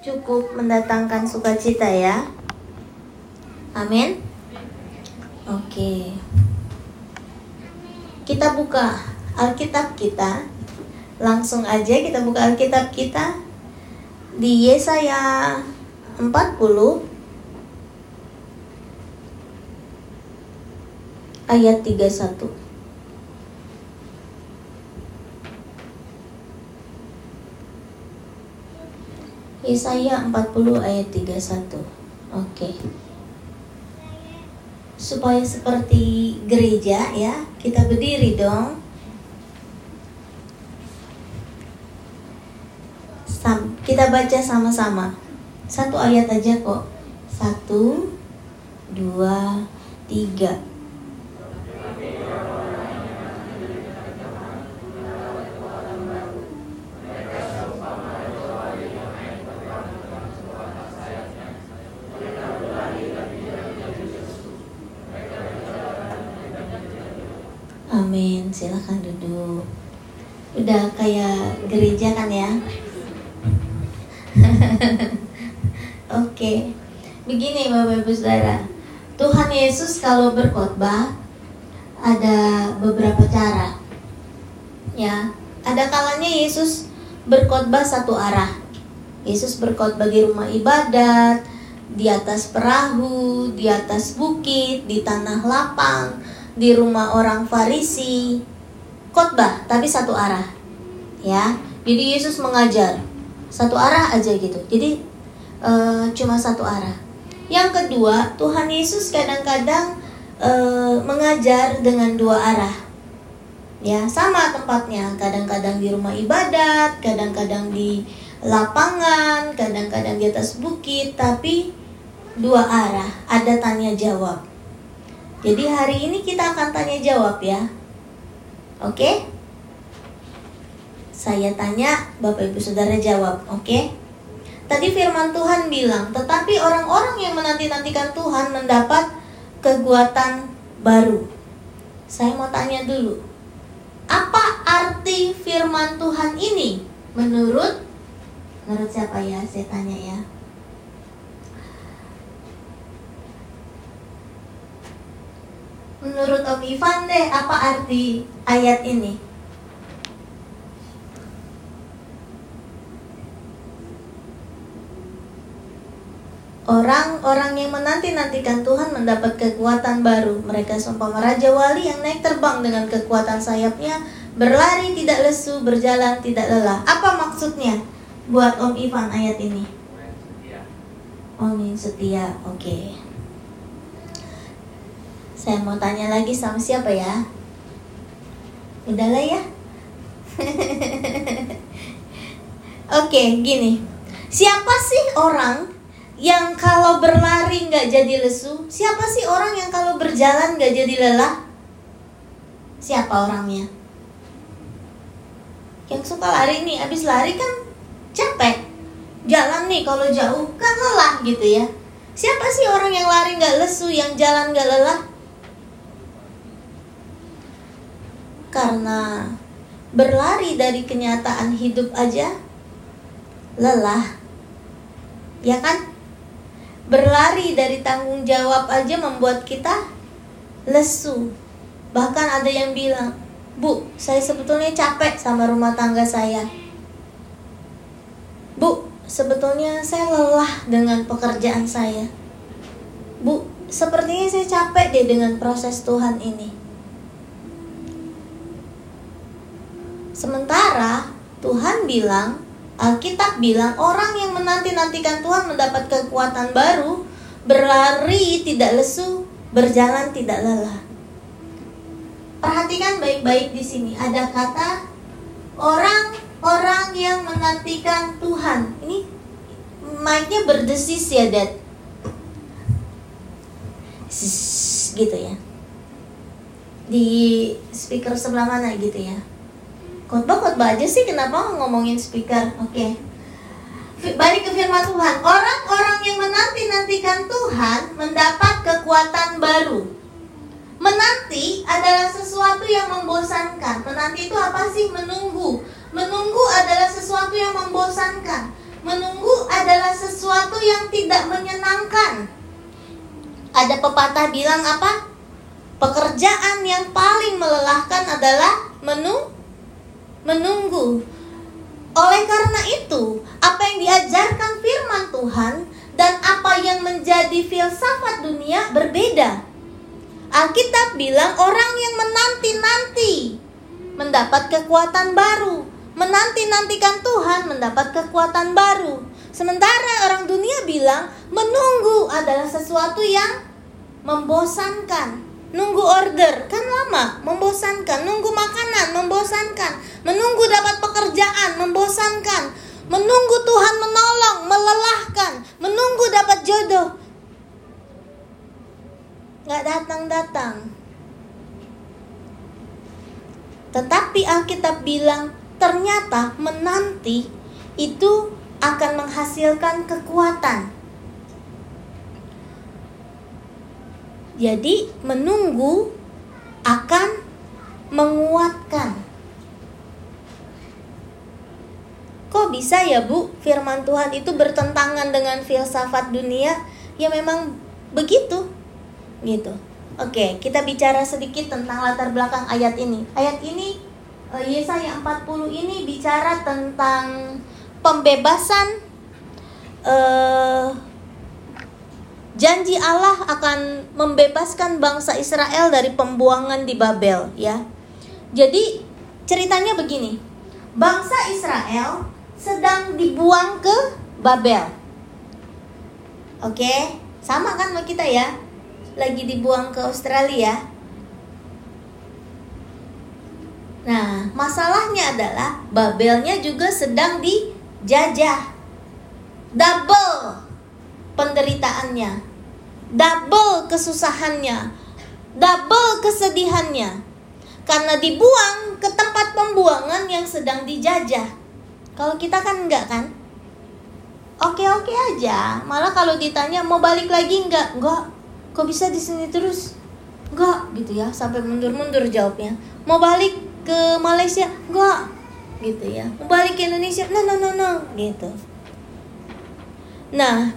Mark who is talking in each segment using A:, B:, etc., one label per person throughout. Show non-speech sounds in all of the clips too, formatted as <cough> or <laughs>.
A: cukup mendatangkan sukacita ya. Amin. Oke. Kita buka Alkitab kita. Langsung aja kita buka Alkitab kita di Yesaya 40 ayat 31. Yesaya 40 ayat 31. Oke. Supaya seperti gereja ya, kita berdiri dong. Sam, kita baca sama-sama. Satu ayat aja kok. Satu, dua, tiga. Amin, silahkan duduk. Udah kayak gereja kan ya? <laughs> Oke, begini Bapak Ibu Saudara. Tuhan Yesus kalau berkhotbah ada beberapa cara. Ya, ada kalanya Yesus berkhotbah satu arah. Yesus berkhotbah di rumah ibadat, di atas perahu, di atas bukit, di tanah lapang, di rumah orang Farisi. Khotbah tapi satu arah. Ya. Jadi Yesus mengajar satu arah aja gitu. Jadi uh, cuma satu arah. Yang kedua, Tuhan Yesus kadang-kadang uh, mengajar dengan dua arah. Ya, sama tempatnya. Kadang-kadang di rumah ibadat, kadang-kadang di lapangan, kadang-kadang di atas bukit, tapi dua arah. Ada tanya jawab. Jadi hari ini kita akan tanya jawab ya. Oke? Saya tanya, Bapak Ibu Saudara jawab, oke? Tadi firman Tuhan bilang, tetapi orang-orang yang menanti-nantikan Tuhan mendapat kekuatan baru. Saya mau tanya dulu, apa arti firman Tuhan ini menurut menurut siapa ya? Saya tanya ya. Menurut Om Ivan deh, apa arti ayat ini? Orang-orang yang menanti-nantikan Tuhan mendapat kekuatan baru. Mereka seumpama raja wali yang naik terbang dengan kekuatan sayapnya, berlari tidak lesu, berjalan tidak lelah. Apa maksudnya buat Om Ivan ayat ini? Om yang setia, oke. Okay. Saya mau tanya lagi sama siapa ya? Udahlah ya. <laughs> oke, okay, gini. Siapa sih orang yang kalau berlari nggak jadi lesu? Siapa sih orang yang kalau berjalan nggak jadi lelah? Siapa orangnya? Yang suka lari nih, habis lari kan capek. Jalan nih kalau jauh kan lelah gitu ya. Siapa sih orang yang lari nggak lesu, yang jalan nggak lelah? Karena berlari dari kenyataan hidup aja lelah. Ya kan? berlari dari tanggung jawab aja membuat kita lesu. Bahkan ada yang bilang, Bu, saya sebetulnya capek sama rumah tangga saya. Bu, sebetulnya saya lelah dengan pekerjaan saya. Bu, sepertinya saya capek deh dengan proses Tuhan ini. Sementara Tuhan bilang, Alkitab bilang orang yang menanti-nantikan Tuhan mendapat kekuatan baru, berlari tidak lesu, berjalan tidak lelah. Perhatikan baik-baik di sini ada kata orang-orang yang menantikan Tuhan. Ini mic-nya berdesis ya, Dad. gitu ya. Di speaker sebelah mana gitu ya khotbah khotbah aja sih kenapa ngomongin speaker? Oke. Okay. balik ke firman Tuhan. Orang-orang yang menanti nantikan Tuhan mendapat kekuatan baru. Menanti adalah sesuatu yang membosankan. Menanti itu apa sih? Menunggu. Menunggu adalah sesuatu yang membosankan. Menunggu adalah yang tidak menyenangkan. Ada pepatah bilang apa? Pekerjaan yang paling melelahkan adalah menu menunggu. Oleh karena itu, apa yang diajarkan firman Tuhan dan apa yang menjadi filsafat dunia berbeda. Alkitab bilang orang yang menanti-nanti mendapat kekuatan baru, menanti-nantikan Tuhan mendapat kekuatan baru. Sementara orang dunia bilang menunggu adalah sesuatu yang membosankan. Nunggu order kan lama, membosankan. Nunggu makanan membosankan. Menunggu dapat pekerjaan membosankan. Menunggu Tuhan menolong, melelahkan. Menunggu dapat jodoh. Gak datang-datang. Tetapi Alkitab bilang ternyata menanti itu akan menghasilkan kekuatan. Jadi menunggu akan menguatkan. Kok bisa ya Bu, firman Tuhan itu bertentangan dengan filsafat dunia? Ya memang begitu. Gitu. Oke, kita bicara sedikit tentang latar belakang ayat ini. Ayat ini eh, Yesaya 40 ini bicara tentang pembebasan uh, janji Allah akan membebaskan bangsa Israel dari pembuangan di Babel ya. Jadi ceritanya begini. Bangsa Israel sedang dibuang ke Babel. Oke, sama kan sama kita ya? Lagi dibuang ke Australia. Nah, masalahnya adalah Babelnya juga sedang dijajah. Double penderitaannya double kesusahannya, double kesedihannya. Karena dibuang ke tempat pembuangan yang sedang dijajah. Kalau kita kan enggak kan? Oke-oke aja. Malah kalau ditanya mau balik lagi enggak? Enggak. Kok bisa di sini terus? Enggak gitu ya, sampai mundur-mundur jawabnya. Mau balik ke Malaysia? Enggak. Gitu ya. Mau balik ke Indonesia? No, no, no, no, gitu. Nah,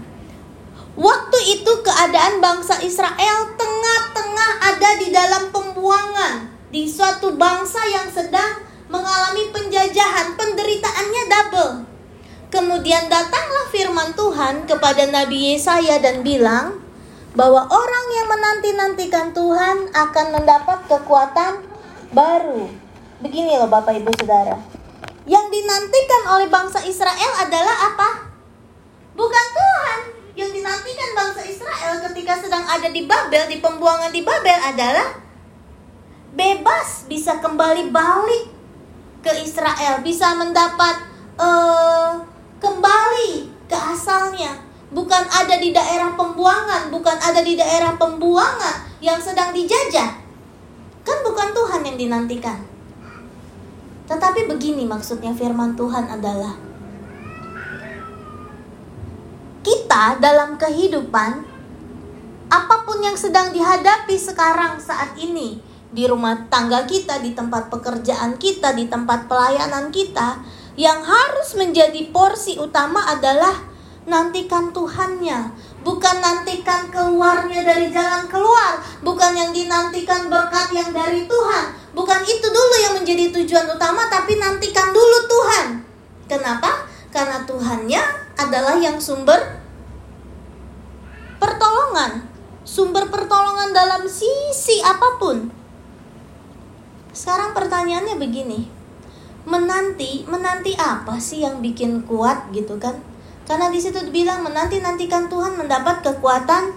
A: Waktu itu keadaan bangsa Israel tengah-tengah ada di dalam pembuangan di suatu bangsa yang sedang mengalami penjajahan, penderitaannya double. Kemudian datanglah firman Tuhan kepada Nabi Yesaya dan bilang bahwa orang yang menanti-nantikan Tuhan akan mendapat kekuatan baru. Begini loh Bapak Ibu Saudara. Yang dinantikan oleh bangsa Israel adalah apa? Bukan Tuhan, yang dinantikan bangsa Israel ketika sedang ada di Babel, di pembuangan di Babel adalah bebas bisa kembali balik ke Israel, bisa mendapat uh, kembali ke asalnya, bukan ada di daerah pembuangan, bukan ada di daerah pembuangan yang sedang dijajah. Kan bukan Tuhan yang dinantikan. Tetapi begini maksudnya firman Tuhan adalah kita dalam kehidupan, apa pun yang sedang dihadapi sekarang saat ini, di rumah tangga kita, di tempat pekerjaan kita, di tempat pelayanan kita, yang harus menjadi porsi utama adalah nantikan Tuhannya, bukan nantikan keluarnya dari jalan keluar, bukan yang dinantikan berkat yang dari Tuhan, bukan itu dulu yang menjadi tujuan utama, tapi nantikan dulu Tuhan. Kenapa? Karena Tuhannya adalah yang sumber pertolongan, sumber pertolongan dalam sisi apa pun. Sekarang pertanyaannya begini, menanti, menanti apa sih yang bikin kuat gitu kan? Karena di situ dibilang menanti nantikan Tuhan mendapat kekuatan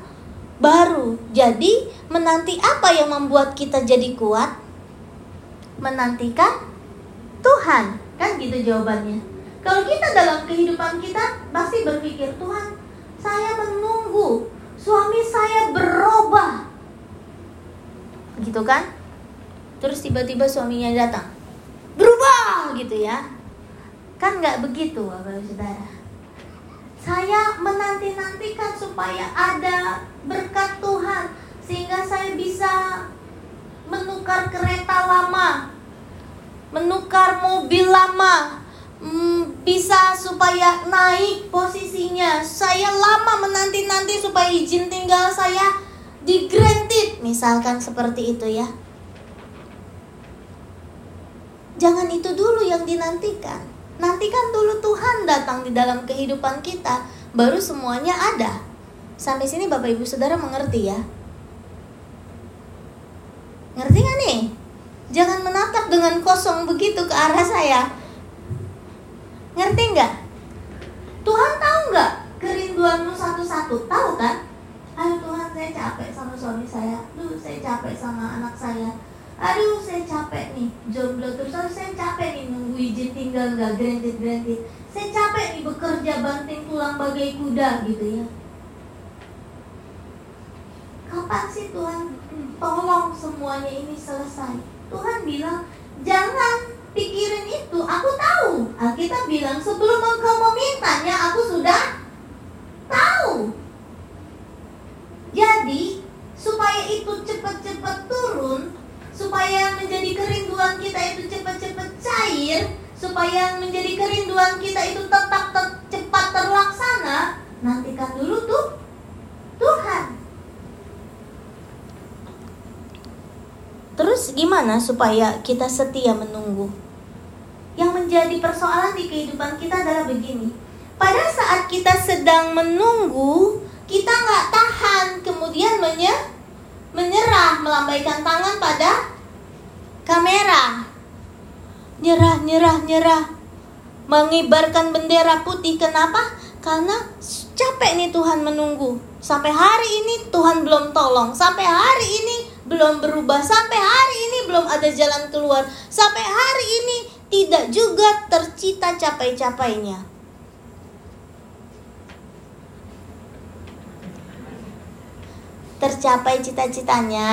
A: baru. Jadi menanti apa yang membuat kita jadi kuat? Menantikan Tuhan, kan gitu jawabannya. Kalau kita dalam kehidupan kita pasti berpikir Tuhan, saya menunggu. Suami saya berubah. Gitu kan? Terus tiba-tiba suaminya datang berubah gitu ya. Kan nggak begitu bapak saudara. Saya menanti-nantikan supaya ada berkat Tuhan sehingga saya bisa menukar kereta lama menukar mobil lama hmm, bisa supaya naik posisinya. Saya lama menanti-nanti supaya izin tinggal saya di granted, misalkan seperti itu ya. Jangan itu dulu yang dinantikan. Nantikan dulu Tuhan datang di dalam kehidupan kita, baru semuanya ada. Sampai sini Bapak Ibu Saudara mengerti ya? Ngerti gak nih? Jangan menatap dengan kosong begitu ke arah saya. Ngerti nggak? Tuhan tahu nggak kerinduanmu satu-satu? Tahu kan? Aduh Tuhan saya capek sama suami saya. Aduh saya capek sama anak saya. Aduh saya capek nih jomblo terus. Aduh saya capek nih nunggu izin tinggal nggak granted granted. Saya capek nih bekerja banting tulang bagai kuda gitu ya. Kapan sih Tuhan tolong semuanya ini selesai? Tuhan bilang jangan pikirin itu. Aku tahu. Alkitab bilang sebelum engkau memintanya aku sudah tahu. Jadi, supaya itu cepat-cepat turun, supaya menjadi kerinduan kita itu cepat-cepat cair, supaya menjadi kerinduan kita itu tetap ter cepat terlaksana, nantikan dulu tuh Tuhan. Terus gimana supaya kita setia menunggu? Yang menjadi persoalan di kehidupan kita adalah begini. Pada saat kita sedang menunggu, kita nggak tahan. Kemudian menye menyerah melambaikan tangan pada kamera. Nyerah nyerah nyerah. Mengibarkan bendera putih. Kenapa? Karena capek nih Tuhan menunggu. Sampai hari ini Tuhan belum tolong. Sampai hari ini belum berubah. Sampai hari ini belum ada jalan keluar. Sampai hari ini tidak juga tercita capai-capainya tercapai cita-citanya.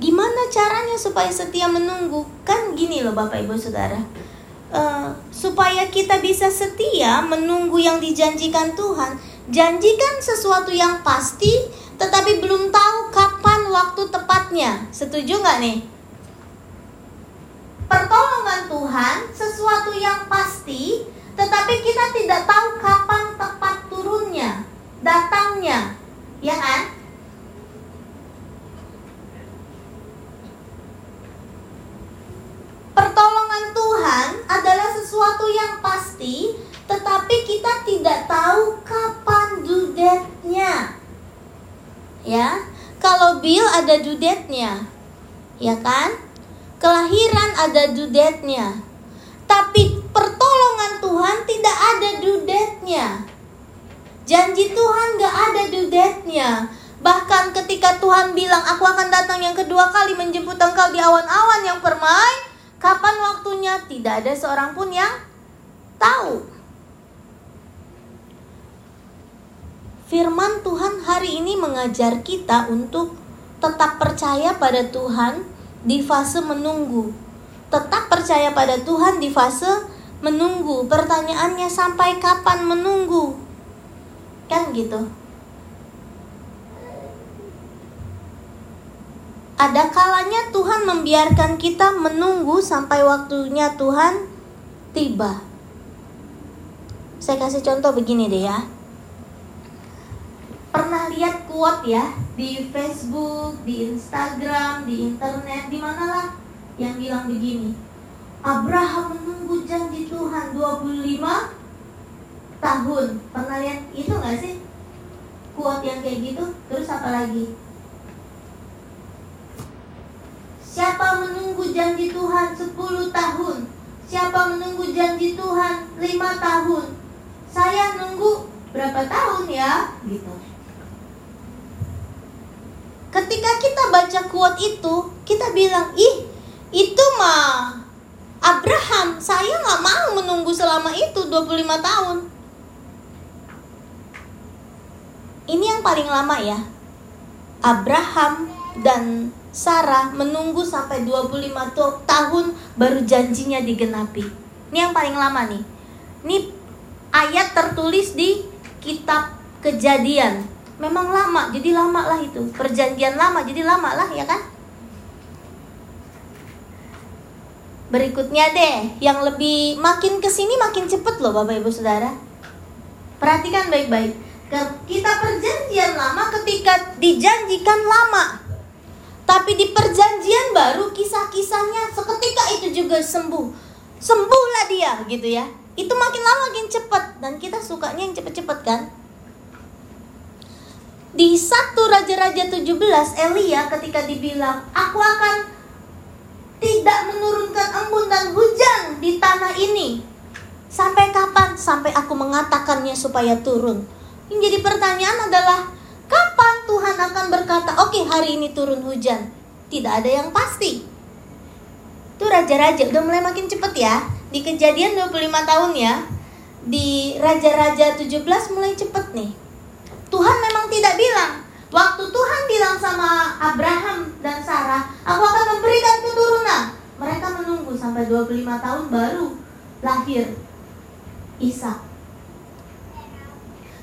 A: Gimana caranya supaya setia menunggu? Kan gini loh Bapak Ibu Saudara. Uh, supaya kita bisa setia menunggu yang dijanjikan Tuhan, janjikan sesuatu yang pasti, tetapi belum tahu kapan waktu tepatnya. Setuju nggak nih? Pertolongan Tuhan, sesuatu yang pasti, tetapi kita tidak tahu kapan tepat turunnya, datangnya, ya kan? Pertolongan Tuhan adalah sesuatu yang pasti, tetapi kita tidak tahu kapan due date-nya. Ya, kalau bill ada due date-nya, ya kan? Kelahiran ada due date-nya. Tapi pertolongan Tuhan tidak ada dudetnya. Janji Tuhan gak ada dudetnya. Bahkan ketika Tuhan bilang, aku akan datang yang kedua kali menjemput engkau di awan-awan yang permai. Kapan waktunya? Tidak ada seorang pun yang tahu. Firman Tuhan hari ini mengajar kita untuk tetap percaya pada Tuhan di fase menunggu. Tetap percaya pada Tuhan di fase menunggu. Pertanyaannya sampai kapan menunggu? Kan gitu. Ada kalanya Tuhan membiarkan kita menunggu sampai waktunya Tuhan tiba. Saya kasih contoh begini deh ya. Pernah lihat quote ya di Facebook, di Instagram, di internet, di mana lah yang bilang begini Abraham menunggu janji Tuhan 25 tahun. Pernah lihat itu nggak sih? Kuat yang kayak gitu. Terus apa lagi? Siapa menunggu janji Tuhan 10 tahun? Siapa menunggu janji Tuhan 5 tahun? Saya nunggu berapa tahun ya? Gitu. Ketika kita baca quote itu, kita bilang, ih, itu mah Abraham, saya nggak mau menunggu selama itu 25 tahun. Ini yang paling lama ya. Abraham dan Sarah menunggu sampai 25 tahun baru janjinya digenapi. Ini yang paling lama nih. Ini ayat tertulis di kitab kejadian. Memang lama, jadi lama lah itu. Perjanjian lama, jadi lama lah ya kan? Berikutnya deh, yang lebih makin ke sini makin cepet loh Bapak Ibu Saudara. Perhatikan baik-baik. Kita perjanjian lama ketika dijanjikan lama. Tapi di perjanjian baru kisah-kisahnya seketika itu juga sembuh. Sembuhlah dia gitu ya. Itu makin lama makin cepet dan kita sukanya yang cepet-cepet kan. Di satu Raja-Raja 17 Elia ketika dibilang, "Aku akan tidak menurunkan embun dan hujan di tanah ini. Sampai kapan? Sampai aku mengatakannya supaya turun. Yang jadi pertanyaan adalah, kapan Tuhan akan berkata, oke okay, hari ini turun hujan? Tidak ada yang pasti. Itu raja-raja, udah mulai makin cepet ya. Di kejadian 25 tahun ya, di Raja-Raja 17 mulai cepet nih. Tuhan memang tidak bilang, Waktu Tuhan bilang sama Abraham dan Sarah, aku akan memberikan keturunan. Mereka menunggu sampai 25 tahun baru lahir Ishak.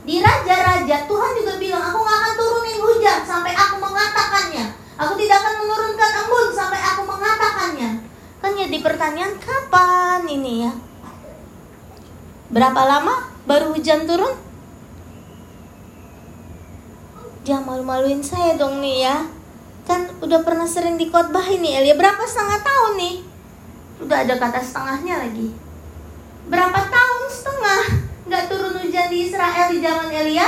A: Di raja-raja Tuhan juga bilang, aku gak akan turunin hujan sampai aku mengatakannya. Aku tidak akan menurunkan embun sampai aku mengatakannya. Kan ya di pertanyaan kapan ini ya? Berapa lama baru hujan turun? Jangan malu-maluin saya dong nih ya. Kan udah pernah sering dikotbahin nih Elia. Berapa setengah tahun nih? Udah ada kata setengahnya lagi. Berapa tahun setengah Gak turun hujan di Israel di zaman Elia?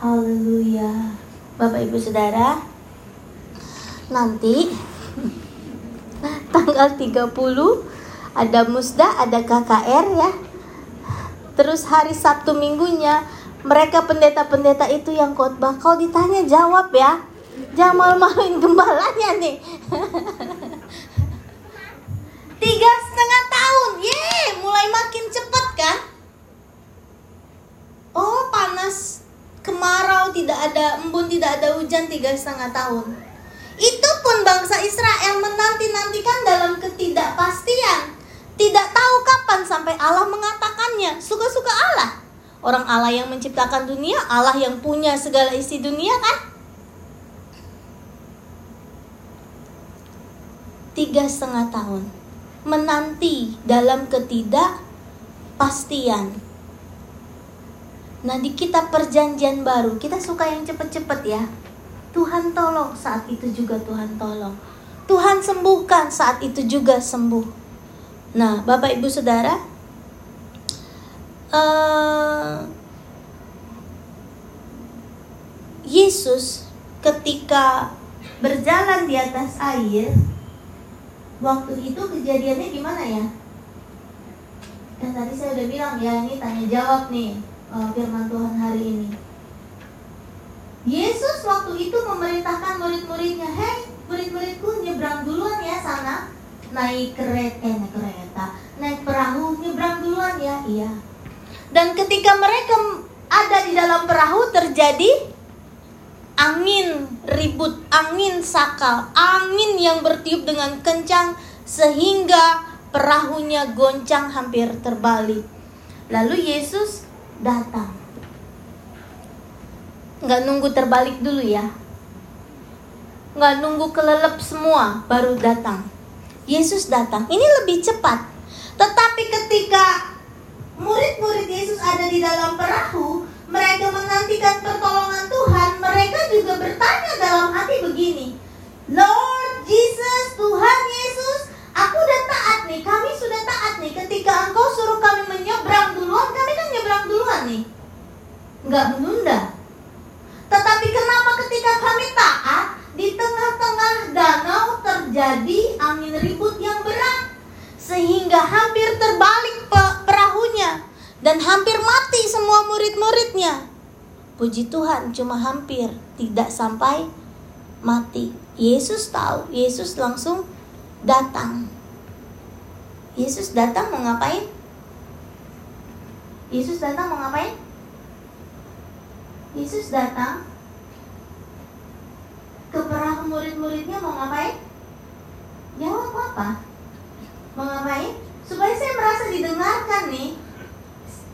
A: Haleluya. Bapak ibu saudara Nanti Tanggal 30 Ada musda, ada KKR ya. Terus hari Sabtu minggunya mereka pendeta-pendeta itu yang khotbah. Kalau ditanya jawab ya. Jangan malu-maluin gembalanya nih. <laughs> Tiga setengah tahun. Ye mulai makin cepet kan oh panas. Kemarau tidak ada embun tidak ada hujan tiga setengah tahun. Itu pun bangsa Israel menanti-nantikan dalam ketidakpastian. Tidak tahu kapan sampai Allah mengatakannya. Suka-suka Allah Orang Allah yang menciptakan dunia, Allah yang punya segala isi dunia kan? Tiga setengah tahun menanti dalam ketidakpastian. Nah di kitab perjanjian baru kita suka yang cepet-cepet ya. Tuhan tolong saat itu juga Tuhan tolong. Tuhan sembuhkan saat itu juga sembuh. Nah Bapak Ibu Saudara uh, Yesus ketika berjalan di atas air waktu itu kejadiannya gimana ya? Dan tadi saya udah bilang ya ini tanya jawab nih uh, firman Tuhan hari ini. Yesus waktu itu memerintahkan murid-muridnya, hei murid-muridku nyebrang duluan ya sana, naik kereta, eh, naik kereta, naik perahu nyebrang duluan ya, iya. Dan ketika mereka ada di dalam perahu terjadi angin ribut, angin sakal, angin yang bertiup dengan kencang sehingga perahunya goncang hampir terbalik. Lalu Yesus datang. Nggak nunggu terbalik dulu ya. Nggak nunggu kelelep semua baru datang. Yesus datang. Ini lebih cepat. Tetapi ketika murid-murid Yesus ada di dalam perahu, mereka menantikan pertolongan Tuhan, mereka juga bertanya dalam hati begini, Lord Jesus, Tuhan Yesus, aku udah taat nih, kami sudah taat nih, ketika engkau suruh kami menyeberang duluan, kami kan nyebrang duluan nih, nggak menunda. Tetapi kenapa ketika kami taat, di tengah-tengah danau terjadi angin ribut yang berat, sehingga hampir terbalik dan hampir mati semua murid-muridnya. Puji Tuhan, cuma hampir tidak sampai mati. Yesus tahu, Yesus langsung datang. Yesus datang mau ngapain? Yesus datang mau ngapain? Yesus datang ke perahu murid-muridnya mau ngapain? Jawab apa? mau ngapain supaya saya merasa didengarkan nih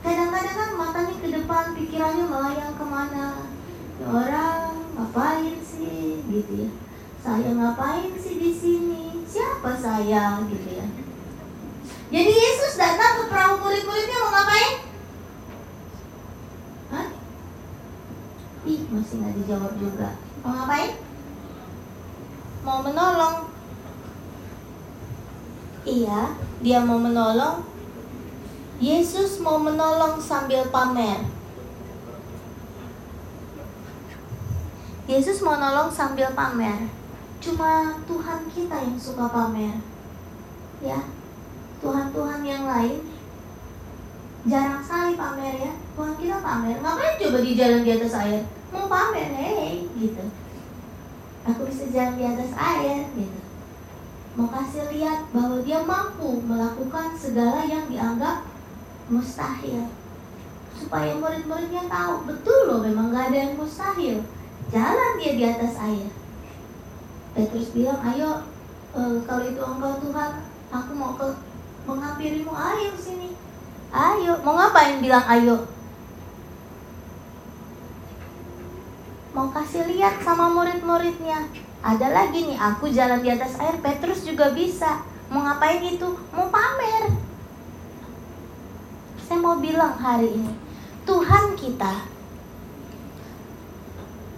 A: kadang-kadang kan matanya ke depan pikirannya melayang ke mana orang ngapain sih gitu ya saya ngapain sih di sini siapa saya gitu ya. Jadi Yesus datang ke perahu murid-muridnya mau ngapain? Hah? Ih, masih nggak dijawab juga. Mau ngapain? Mau menolong. Iya, dia mau menolong. Yesus mau menolong sambil pamer. Yesus mau nolong sambil pamer. Cuma Tuhan kita yang suka pamer. Ya. Tuhan-Tuhan yang lain jarang sekali pamer ya. Tuhan kita pamer. Ngapain coba di jalan di atas air? Mau pamer, hei, gitu. Aku bisa jalan di atas air, gitu. Mau kasih lihat bahwa dia mampu melakukan segala yang dianggap mustahil. Supaya murid-muridnya tahu betul loh memang gak ada yang mustahil. Jalan dia di atas air. Petrus bilang ayo e, kalau itu engkau Tuhan aku mau ke menghampirimu. Ayo sini. Ayo. Mau ngapain bilang ayo? Mau kasih lihat sama murid-muridnya. Ada lagi nih aku jalan di atas air. Petrus juga bisa. Mau ngapain itu? Mau pamer saya mau bilang hari ini Tuhan kita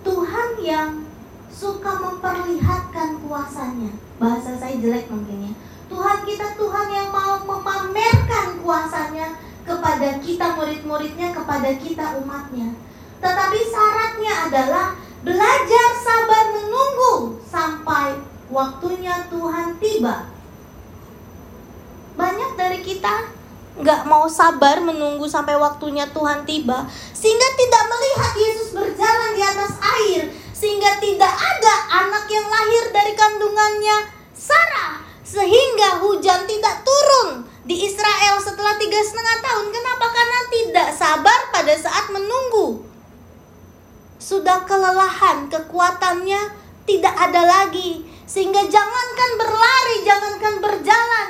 A: Tuhan yang suka memperlihatkan kuasanya. Bahasa saya jelek mungkin ya. Tuhan kita Tuhan yang mau memamerkan kuasanya kepada kita murid-muridnya, kepada kita umatnya. Tetapi syaratnya adalah belajar sabar menunggu sampai waktunya Tuhan tiba. Banyak dari kita nggak mau sabar menunggu sampai waktunya Tuhan tiba, sehingga tidak melihat Yesus berjalan di atas air, sehingga tidak ada anak yang lahir dari kandungannya Sarah, sehingga hujan tidak turun di Israel setelah tiga setengah tahun. Kenapa? Karena tidak sabar pada saat menunggu. Sudah kelelahan, kekuatannya tidak ada lagi, sehingga jangankan berlari, jangankan berjalan,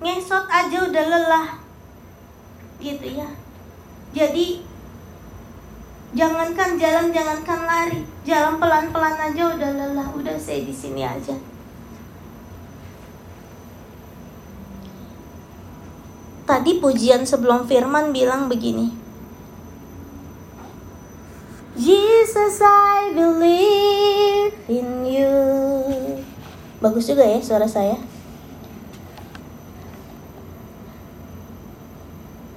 A: ngesot aja udah lelah. Gitu ya. Jadi jangankan jalan jangankan lari. Jalan pelan-pelan aja udah lelah. Udah saya di sini aja. Tadi pujian sebelum firman bilang begini. Jesus I believe in you. Bagus juga ya suara saya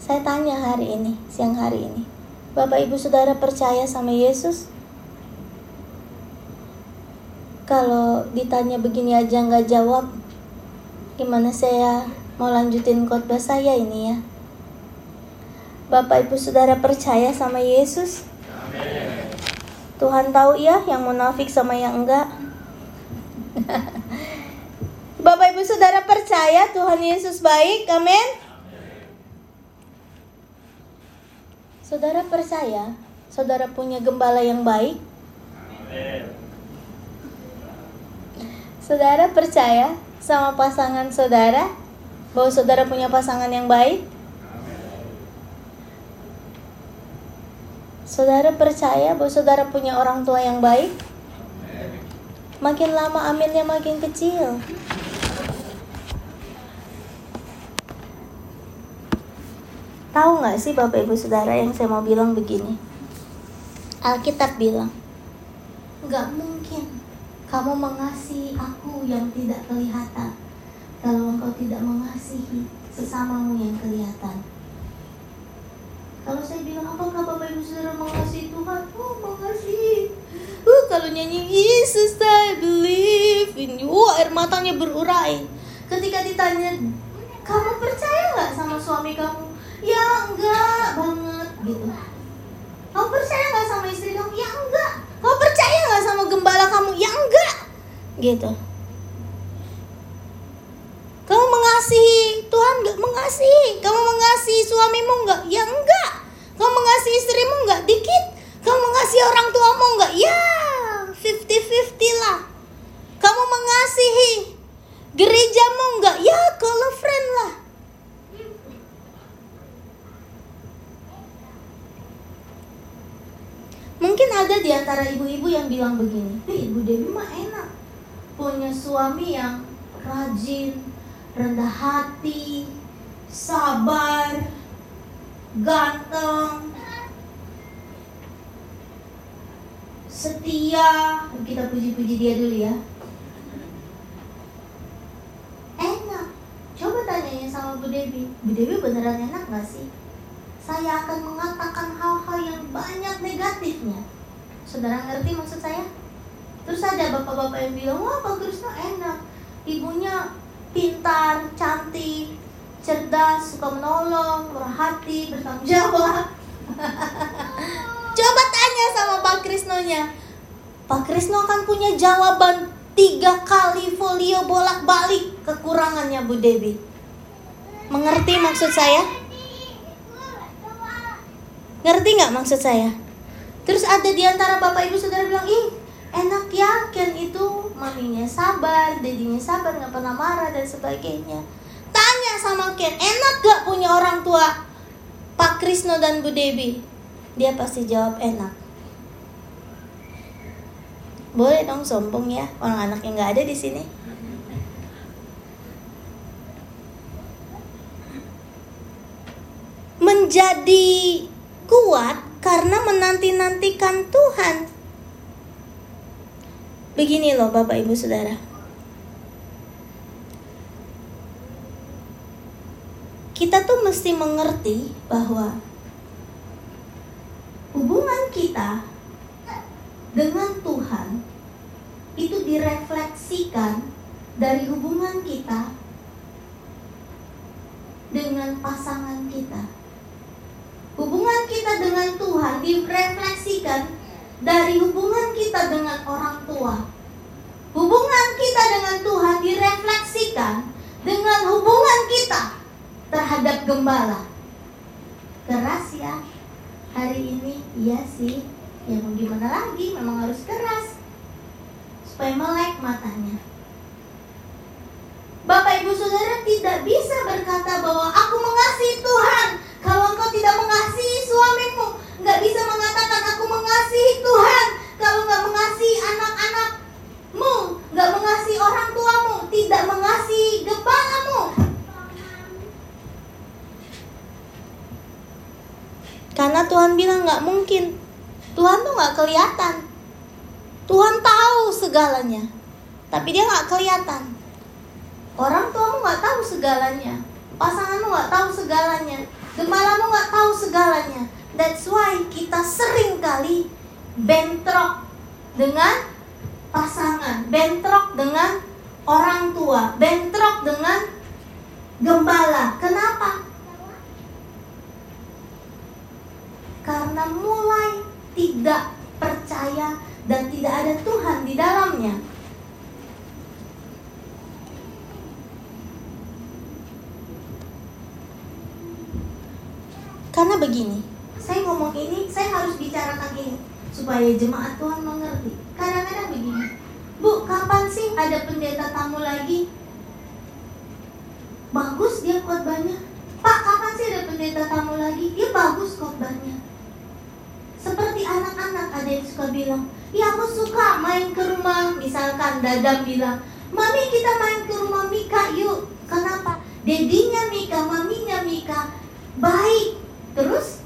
A: Saya tanya hari ini, siang hari ini. Bapak Ibu Saudara percaya sama Yesus? Kalau ditanya begini aja nggak jawab, gimana saya mau lanjutin khotbah saya ini ya? Bapak Ibu Saudara percaya sama Yesus? Tuhan tahu ya yang munafik sama yang enggak. <laughs> Bapak Ibu Saudara percaya Tuhan Yesus baik? Amin. Saudara percaya, saudara punya gembala yang baik? Saudara percaya sama pasangan saudara bahwa saudara punya pasangan yang baik? Saudara percaya bahwa saudara punya orang tua yang baik? Makin lama aminnya makin kecil. Tahu nggak sih Bapak Ibu Saudara yang saya mau bilang begini? Alkitab bilang, nggak mungkin kamu mengasihi aku yang tidak kelihatan kalau engkau tidak mengasihi sesamamu yang kelihatan. Kalau saya bilang apakah Bapak Ibu Saudara mengasihi Tuhan? Oh mengasihi. Uh, kalau nyanyi Jesus I believe in you, oh, air matanya berurai. Ketika ditanya, kamu percaya nggak sama suami kamu? Ya enggak banget gitu. Kamu percaya nggak sama istri kamu? Ya enggak. Kamu percaya nggak sama gembala kamu? Ya enggak gitu. Kamu mengasihi Tuhan nggak? Mengasihi. Kamu mengasihi suamimu nggak? Ya enggak. Kamu mengasihi istrimu nggak? Dikit. Kamu mengasihi orang tuamu nggak? Ya 50-50 lah. Kamu mengasihi gerejamu nggak? Ya kalau friend lah Mungkin ada di antara ibu-ibu yang bilang begini, eh, Ibu Dewi mah enak. punya suami yang rajin, rendah hati, sabar, ganteng, setia. Kita puji-puji dia dulu ya. Enak. Coba tanyanya sama Bu Dewi. Bu Dewi beneran enak gak sih? Saya akan mengatakan hal-hal yang banyak negatifnya. Saudara ngerti maksud saya? Terus ada bapak-bapak yang bilang, wah Pak Krisna enak. Ibunya pintar, cantik, cerdas, suka menolong, murah hati, bertanggung jawab. <laughs> Coba tanya sama Pak Krisnonya. Pak Krisno akan punya jawaban tiga kali folio bolak-balik kekurangannya Bu Dewi. Mengerti maksud saya? Ngerti nggak maksud saya? Terus ada di antara bapak ibu saudara bilang, ih enak ya Ken itu maminya sabar, dedinya sabar, nggak pernah marah dan sebagainya. Tanya sama Ken, enak gak punya orang tua Pak Krisno dan Bu Dewi? Dia pasti jawab enak. Boleh dong sombong ya, orang anak yang nggak ada di sini. Menjadi kuat karena menanti-nantikan Tuhan. Begini loh Bapak Ibu Saudara. Kita tuh mesti mengerti bahwa hubungan kita dengan Tuhan itu direfleksikan dari hubungan kita dengan pasangan kita. Kita dengan Tuhan direfleksikan dari hubungan kita dengan orang tua. Hubungan kita dengan Tuhan direfleksikan dengan hubungan kita terhadap gembala. Keras ya. Hari ini iya sih. Ya mau gimana lagi, memang harus keras. Supaya melek matanya. Bapak Ibu Saudara tidak bisa berkata bahwa aku mengasihi Tuhan kalau engkau tidak mengasihi suamimu, nggak bisa mengatakan aku mengasihi Tuhan. Kalau nggak mengasihi anak-anakmu, nggak mengasihi orang tuamu, tidak mengasihi gembalamu. Karena Tuhan bilang nggak mungkin. Tuhan tuh nggak kelihatan. Tuhan tahu segalanya, tapi dia nggak kelihatan. Orang tuamu nggak tahu segalanya, pasanganmu nggak tahu segalanya, Gembalamu nggak tahu segalanya. That's why kita sering kali bentrok dengan pasangan, bentrok dengan orang tua, bentrok dengan gembala. Kenapa? Karena mulai tidak percaya dan tidak ada Tuhan di dalamnya. Karena begini, saya ngomong ini, saya harus bicarakan ini supaya jemaat Tuhan mengerti. Kadang-kadang begini, Bu, kapan sih ada pendeta tamu lagi? Bagus dia khotbahnya. Pak, kapan sih ada pendeta tamu lagi? Dia bagus khotbahnya. Anak-anak ada yang suka bilang, ya aku suka main ke rumah. Misalkan Dadam bilang, Mami kita main ke rumah Mika yuk. Kenapa? Dedinya Mika, maminya Mika baik Terus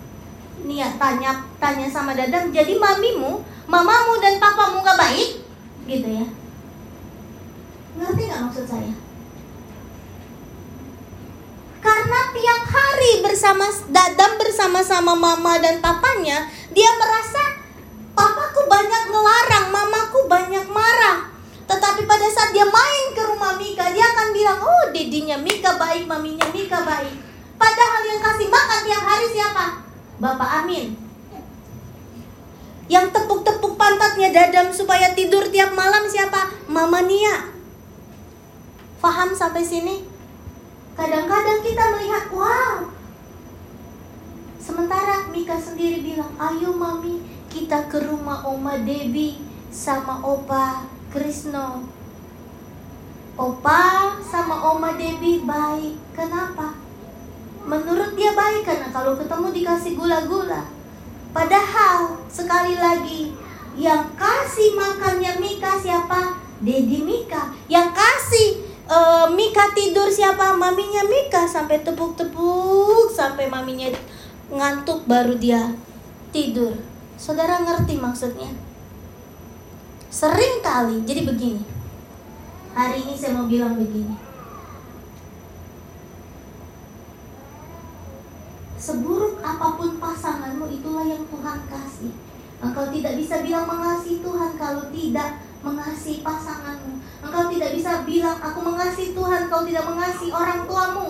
A: niat tanya tanya sama Dadang, jadi mamimu, mamamu dan papamu gak baik? Gitu ya. Ngerti gak maksud saya? Karena tiap hari bersama Dadam bersama-sama mama dan papanya, dia merasa papaku banyak ngelarang, mamaku banyak marah. Tetapi pada saat dia main ke rumah Mika, dia akan bilang, oh dedinya Mika baik, maminya Mika baik. Padahal yang kasih makan tiap hari siapa? Bapak Amin. Yang tepuk-tepuk pantatnya dadam supaya tidur tiap malam siapa? Mama Nia. Faham sampai sini? Kadang-kadang kita melihat, wow. Sementara Mika sendiri bilang, ayo mami kita ke rumah Oma Devi sama Opa Krisno. Opa sama Oma Devi baik. Kenapa? menurut dia baik karena kalau ketemu dikasih gula-gula. Padahal sekali lagi yang kasih makannya Mika siapa? Dedi Mika yang kasih uh, Mika tidur siapa maminya Mika sampai tepuk-tepuk sampai maminya ngantuk baru dia tidur saudara ngerti maksudnya sering kali jadi begini hari ini saya mau bilang begini seburuk apa pun pasanganmu itulah yang Tuhan kasih engkau tidak bisa bilang mengasihi Tuhan kalau tidak mengasihi pasanganmu. Engkau tidak bisa bilang aku mengasihi Tuhan, kau tidak mengasihi orang tuamu.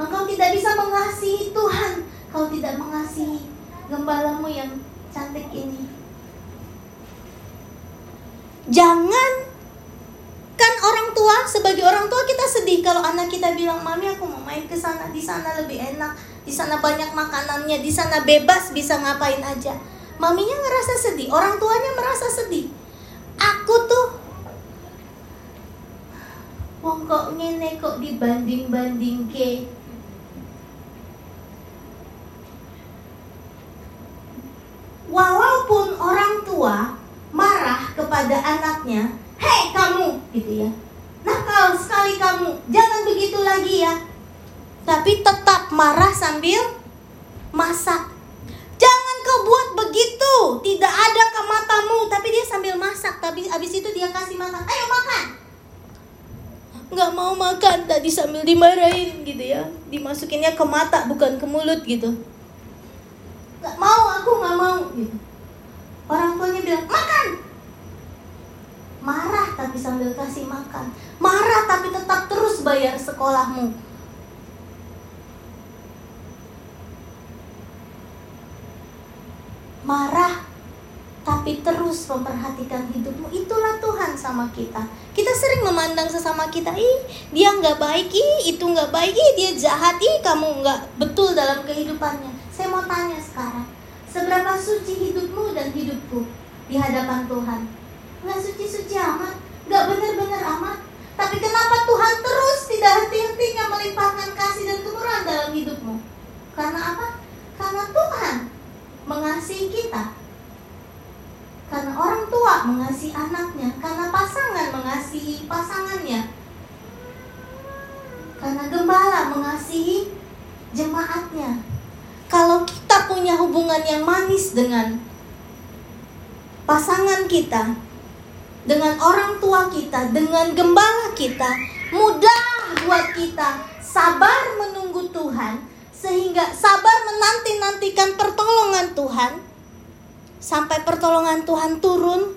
A: Engkau tidak bisa mengasihi Tuhan, kau tidak mengasihi gembalamu yang cantik ini. Jangan kan orang tua sebagai orang tua kita sedih. Kalau anak kita bilang mami aku mau main ke sana di sana lebih enak di sana banyak makanannya di sana bebas bisa ngapain aja. Maminya ngerasa sedih orang tuanya merasa sedih. Aku tuh wong kok ngene kok dibanding-banding ke walaupun orang tua marah kepada anaknya hei kamu gitu ya nakal sekali kamu jangan begitu lagi ya tapi tetap marah sambil masak kau buat begitu? Tidak ada ke matamu, tapi dia sambil masak. Tapi abis itu dia kasih makan. Ayo makan. Nggak mau makan, tadi sambil dimarahin gitu ya. Dimasukinnya ke mata, bukan ke mulut gitu. Nggak mau, aku nggak mau. Gitu. Orang tuanya bilang, makan. Marah tapi sambil kasih makan. Marah tapi tetap terus bayar sekolahmu. Marah tapi terus memperhatikan hidupmu. Itulah Tuhan sama kita. Kita sering memandang sesama kita ih dia nggak baik ih itu nggak baik ih dia jahat ih kamu nggak betul dalam kehidupannya. Saya mau tanya sekarang seberapa suci hidupmu dan hidupku di hadapan Tuhan? Nggak suci-suci amat nggak benar-benar amat tapi kenapa Tuhan terus tidak henti-hentinya melimpahkan kasih dan kemurahan dalam hidupmu karena apa karena Tuhan mengasihi kita. Karena orang tua mengasihi anaknya, karena pasangan mengasihi pasangannya. Karena gembala mengasihi jemaatnya. Kalau kita punya hubungan yang manis dengan pasangan kita, dengan orang tua kita, dengan gembala kita, mudah buat kita sabar menunggu Tuhan sehingga sabar menanti-nantikan pertolongan Tuhan. Sampai pertolongan Tuhan turun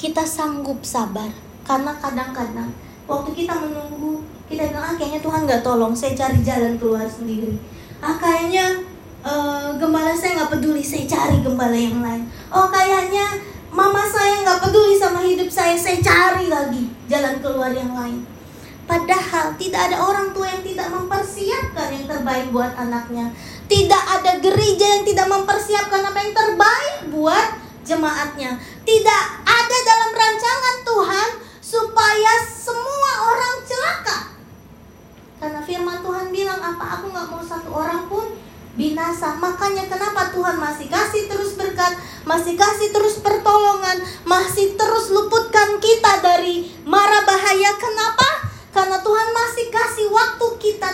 A: kita sanggup sabar. Karena kadang-kadang waktu kita menunggu kita bilang ah kayaknya Tuhan nggak tolong saya cari jalan keluar sendiri. Ah kayaknya uh, gembala saya nggak peduli saya cari gembala yang lain oh kayaknya mama saya nggak peduli sama hidup saya saya cari lagi jalan keluar yang lain Padahal tidak ada orang tua yang tidak mempersiapkan yang terbaik buat anaknya. Tidak ada gereja yang tidak mempersiapkan apa yang terbaik buat jemaatnya. Tidak ada dalam rancangan Tuhan supaya semua orang celaka. Karena firman Tuhan bilang apa aku nggak mau satu orang pun binasa. Makanya kenapa Tuhan masih kasih terus berkat, masih kasih terus pertolongan, masih terus luputkan kita dari mara bahaya. Kenapa? Karena Tuhan masih kasih waktu kita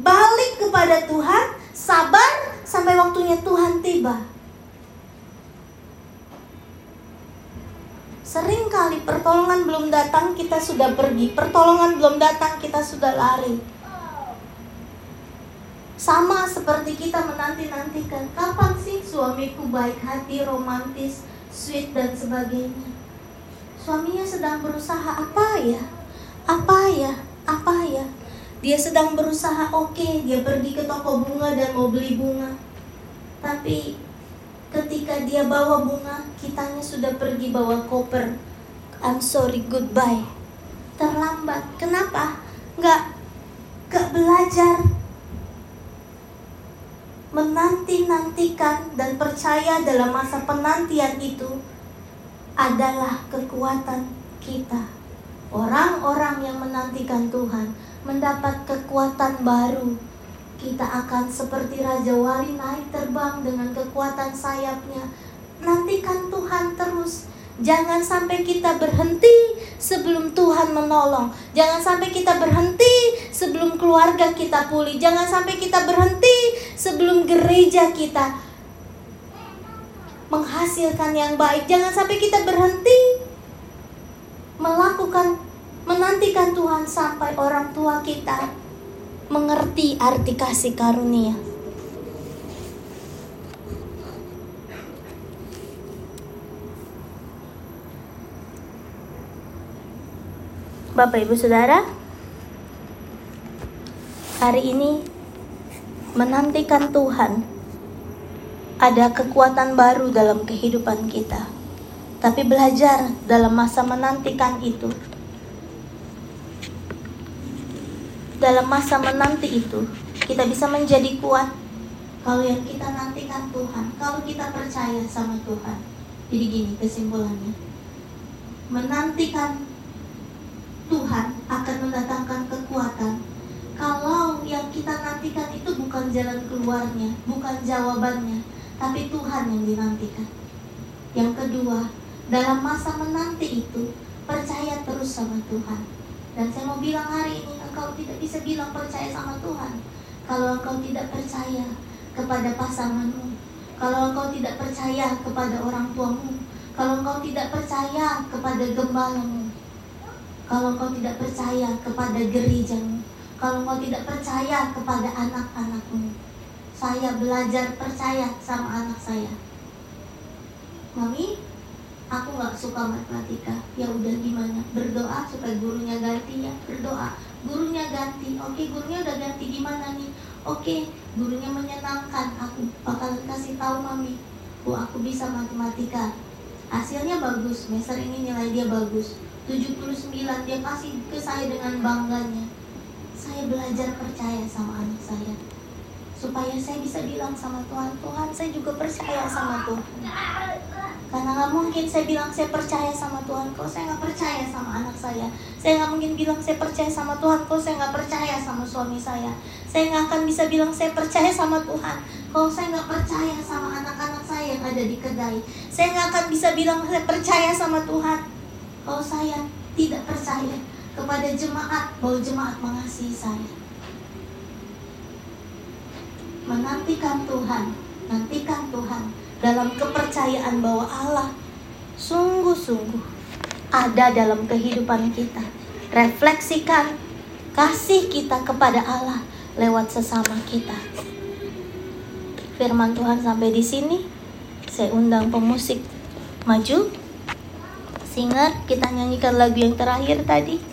A: balik kepada Tuhan, sabar sampai waktunya Tuhan tiba. Sering kali pertolongan belum datang kita sudah pergi, pertolongan belum datang kita sudah lari. Sama seperti kita menanti-nantikan kapan sih suamiku baik hati, romantis, sweet dan sebagainya. Suaminya sedang berusaha apa ya? apa ya? Apa ya? Dia sedang berusaha oke okay, dia pergi ke toko bunga dan mau beli bunga. Tapi ketika dia bawa bunga kitanya sudah pergi bawa koper. I'm sorry goodbye. Terlambat. Kenapa? Nggak nggak belajar menanti-nantikan dan percaya dalam masa penantian itu adalah kekuatan kita. Orang-orang yang menantikan Tuhan mendapat kekuatan baru. Kita akan seperti Raja Wali naik terbang dengan kekuatan sayapnya. nantikan Tuhan terus. Jangan sampai kita berhenti sebelum Tuhan menolong. Jangan sampai kita berhenti sebelum keluarga kita pulih. Jangan sampai kita berhenti sebelum gereja kita menghasilkan yang baik. Jangan sampai kita berhenti melakukan menantikan Tuhan sampai orang tua kita mengerti arti kasih karunia. Bapak Ibu Saudara, hari ini menantikan Tuhan ada kekuatan baru dalam kehidupan kita. Tapi belajar dalam masa menantikan itu. Dalam masa menanti itu, kita bisa menjadi kuat kalau yang kita nantikan Tuhan, kalau kita percaya sama Tuhan. Jadi gini kesimpulannya. Menantikan Tuhan akan mendatangkan kita nantikan itu bukan jalan keluarnya, bukan jawabannya, tapi Tuhan yang dinantikan. Yang kedua, dalam masa menanti itu, percaya terus sama Tuhan. Dan saya mau bilang hari ini, engkau tidak bisa bilang percaya sama Tuhan kalau engkau tidak percaya kepada pasanganmu, kalau engkau tidak percaya kepada orang tuamu, kalau engkau tidak percaya kepada gembalamu, kalau engkau tidak percaya kepada gerejamu, kalau engkau tidak percaya kepada anak-anakmu. Saya belajar percaya sama anak saya. Mami, aku nggak suka matematika. Ya udah gimana? Berdoa supaya gurunya ganti ya. Berdoa. Gurunya ganti. Oke, gurunya udah ganti gimana nih? Oke, gurunya menyenangkan. Aku bakalan kasih tahu mami. Bu, aku bisa matematika. Hasilnya bagus. Semester ini nilai dia bagus 79 dia kasih ke saya dengan bangganya saya belajar percaya sama anak saya. Supaya saya bisa bilang sama Tuhan Tuhan saya juga percaya sama Tuhan. Karena nggak mungkin saya bilang saya percaya sama Tuhan kalau saya nggak percaya sama anak saya? Saya nggak mungkin bilang saya percaya sama Tuhan kalau saya nggak percaya sama suami saya? Saya nggak akan bisa bilang saya percaya sama Tuhan kalau saya nggak percaya sama anak-anak saya yang ada di kedai? Saya nggak akan bisa bilang saya percaya sama Tuhan kalau saya tidak percaya kepada jemaat bahwa jemaat mengasihi saya. Menantikan Tuhan, nantikan Tuhan dalam kepercayaan bahwa Allah sungguh-sungguh ada dalam kehidupan kita. Refleksikan kasih kita kepada Allah lewat sesama kita. Firman Tuhan sampai di sini. Saya undang pemusik maju singer kita nyanyikan lagu yang terakhir tadi